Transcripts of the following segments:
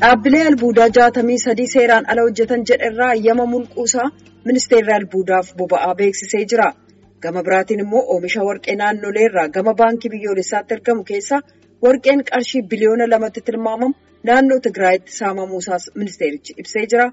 Dhaabbilee albuudaa jaatamii sadii seeraan ala hojjetan jedherraa yama mulquusaa ministeerri albuudaaf boba'aa beeksisee jira. Gama biraatiin immoo oomisha warqee naannoleerraa gama baankii biyyoolessaatti argamu keessaa warqeen qarshii biliyoona lamatti tilmaamamu naannoo Tigraayitti saamamuusaas ministeerichi ibsee jira.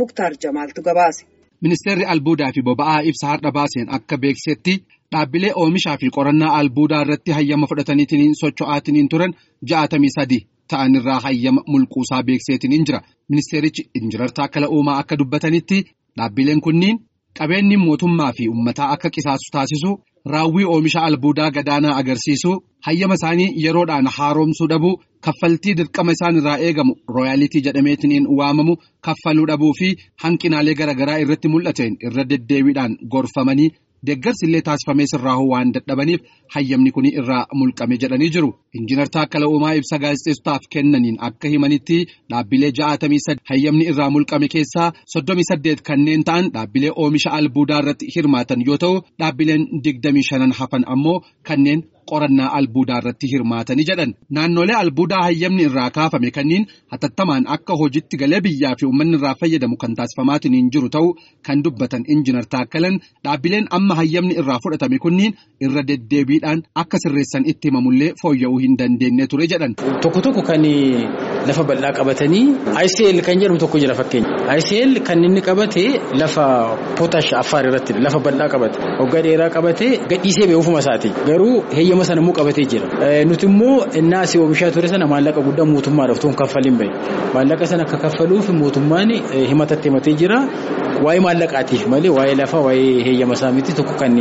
Muktaar Jamaaltu gabaase. Ministeerri albuudaa fi boba'aa ibsa har'a baaseen akka beeksisetti dhaabbilee oomishaa fi qorannaa albuudaa irratti hayyama fudhataniitiin socho'aatiin turan ja'atamii sadi ta'anirraa hayyama mulquusaa beekseetiin jira. Ministeerichi Injinar Taakkala Uumaa akka dubbatanitti dhaabbileen kunniin qabeenyi mootummaa fi uummataa akka qisaasu taasisu raawwii oomisha albuudaa gadaanaa agarsiisu hayyama isaanii yeroodhaan haaromsuu dhabuu kaffaltii dirqama isaan irraa eegamu rooyaalitii jedhameetiin waamamu kaffaluu dhabuu fi hanqinaalee garaagaraa irratti mul'ateen irra deddeebiidhaan gorfamanii deeggarsi illee taasifamee sirraahuu waan dadhabaniif hayyamni kun irraa mulqame jedhanii jiru. Injinar Taakkala Uumaa ibsa gaazexeessotaaf kennaniin akka himanitti dhaabbilee ja'atamii sadi hayyamni irraa mulqame keessaa soddomii saddeet kanneen ta'an dhaabbilee oomisha albuudaa irratti hirmaatan yoo ta'u dhaabbileen digdamii shanan hafan ammoo kanneen qorannaa albuudaa irratti hirmaatanii jedhan naannolee albuudaa hayyamni irraa kaafame kanneen hatattamaan akka hojiitti galee biyyaa fi uummanni irraa fayyadamu kan taasifamaatiin jiru ta'u kan dubbatan injinar taakkalan dhaabbileen amma hayyamni irraa fudhatame kunniin irra deddeebiidhaan akka sirreessan itti himamullee fooyya'uu hin dandeenye ture jedhan. Tokko tokko kan lafa bal'aa qabatanii ICL kan jedhamu tokko jira fakkeenya. ICL kan inni qabate lafa pootash affaar irratti lafa bal'aa qabate waggaa dheeraa qabate gadhiisee bee ofuma isaati garuu heeyyama sana immoo qabatee jira. Nuti immoo innaa asii oomishaa ture sana maallaqa guddaa mootummaadhaaf ta'uun kaffaliin bahe. Maallaqa sana akka kaffaluuf mootummaan himatatti himatee jira. Waa'ee maallaqaatiif malee waa'ee lafaa waa'ee heeyyama isaa miti tokko kan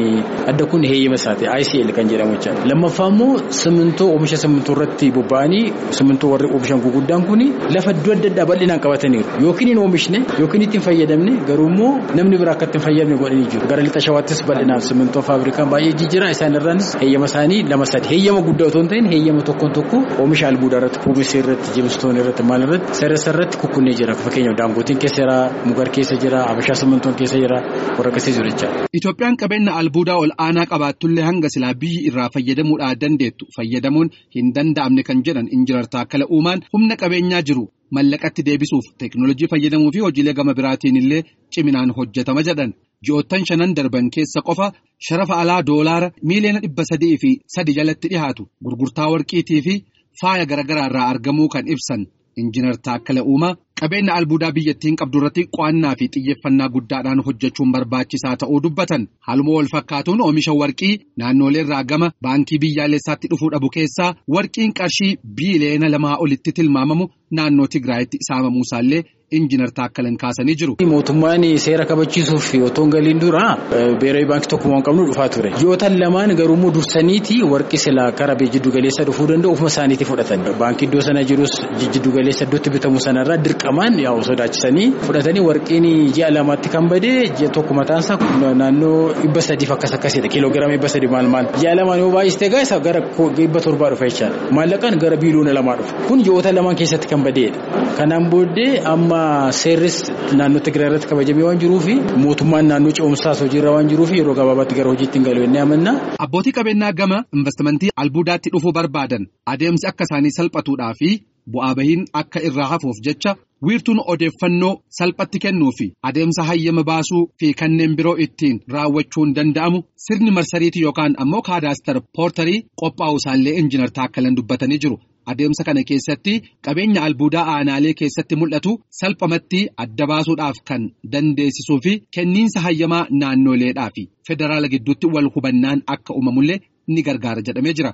adda kun heeyyama isaati ICL kan jedhamu jechaadha. Lammaffaa immoo simintoo oomisha simintoo irratti bobba'anii simintoo warri oomishan guguddaan kun lafa iddoo adda addaa bal'inaan qabataniiru. Yookiin hin oomishne yookiin itti hin fayyadamne garuu immoo namni biraa akka itti hin fayyadamne godhanii jiru. Gara lixa shawaattis bal'inaan simintoo faabrikaan baay'ee jijjiira isaan irraanis heeyyama isaanii lama sadi heeyyama guddaa otoo hin ta'in heeyyama tokkoon tokko oomisha albuudaa irratti puumesii irratti jimstoon irratti maal irratti sirreessa irratti kukkunnee jira fakkeenyaaf daangootiin keessa jira mugar keessa jira abishaa simintoon keessa jira warra akkasii jiru jechaadha. Itoophiyaan qabeenya albuudaa ol aanaa qabaattullee hanga silaa biyyi irraa fayyadamuudhaa dandeettu fayyadamuun hin danda'amne kan jedhan injinar Taakkala Uumaan humna qabeenyaa jiru mallaqatti deebisuuf teeknoolojii fayyadamuu fi hojiilee gama biraatiin illee ciminaan hojjetama jedhan. Ji'oottan shanan darban keessa qofa sharafa alaa doolaara miiliyoona dhibba sadii fi sadi jalatti dhihaatu gurgurtaa warqiitii fi faaya garaagaraa irraa argamuu kan ibsan injinar Taakkala Uumaa qabeenya albuudaa biyyattiin qabdu irratti qo'annaa fi xiyyeeffannaa guddaadhaan hojjechuun barbaachisaa ta'uu dubbatan. Haaluma wal fakkaatuun oomisha warqii naannolee irraa gama baankii biyyaalessaatti dhufuu dhabu keessaa warqiin qarshii biiliyoona lamaa olitti tilmaamamu naannoo Tigraayitti saamamuu isaallee injinar Taakkalan kaasanii jiru. Mootummaan seera kabachiisuuf otoo hin galiin dura beeree baankii tokko waan qabnu dhufaa ture. Ji'ootan lamaan garuu dursaniiti warqi silaa karaa jiddu galeessa dhufuu danda'u ofuma isaaniitti fudhatan. Baankii iddoo sana jirus jiddu galeessa iddootti bitamu sanarraa dirqamaan yaa'u sodaachisanii fudhatanii warqiin ji'a lamaatti kan bade ji'a tokko mataansaa naannoo dhibba sadiif akkas akkasidha kiiloogiraama dhibba sadi maal maal. Ji'a lamaan yoo baay'iste egaa isa gara dhibba torbaa dhufa jechaadha. Maallaqaan gara biiliyoona lamaa dhufa. Kun ji'oota lamaan keessatti kan badeedha. Kanaan booddee amma seerris naannoo Tigraay irratti kabajamee waan jiruuf mootummaan naannoo ce'umsaas hojiirra waan jiruuf yeroo gabaabaatti gara hojiitti hin galu jennee amanna. Abbootii qabeenyaa gama investimentii albuudaatti dhufuu barbaadan adeemsi akka isaanii salphatuudhaa fi bu'aa bahiin akka irraa hafuuf jecha wiirtuun odeeffannoo salphatti kennuu fi adeemsa hayyama baasuu fi kanneen biroo ittiin raawwachuun danda'amu sirni marsariitii yookaan ammoo kaadaastar poortarii qophaa'u isaallee injinar Taakkalan dubbatanii jiru. Adeemsa kana keessatti qabeenya albuudaa aanaalee keessatti mul'atu salphamatti adda baasuudhaaf kan dandeessisuu fi kenniinsa hayyamaa naannoleedhaa fi federaala gidduutti wal hubannaan akka uumamullee ni gargaara jedhamee jira.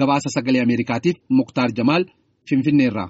Gabaasa sagalee Ameerikaatiif Muktaar Jamaal Finfinneerraa.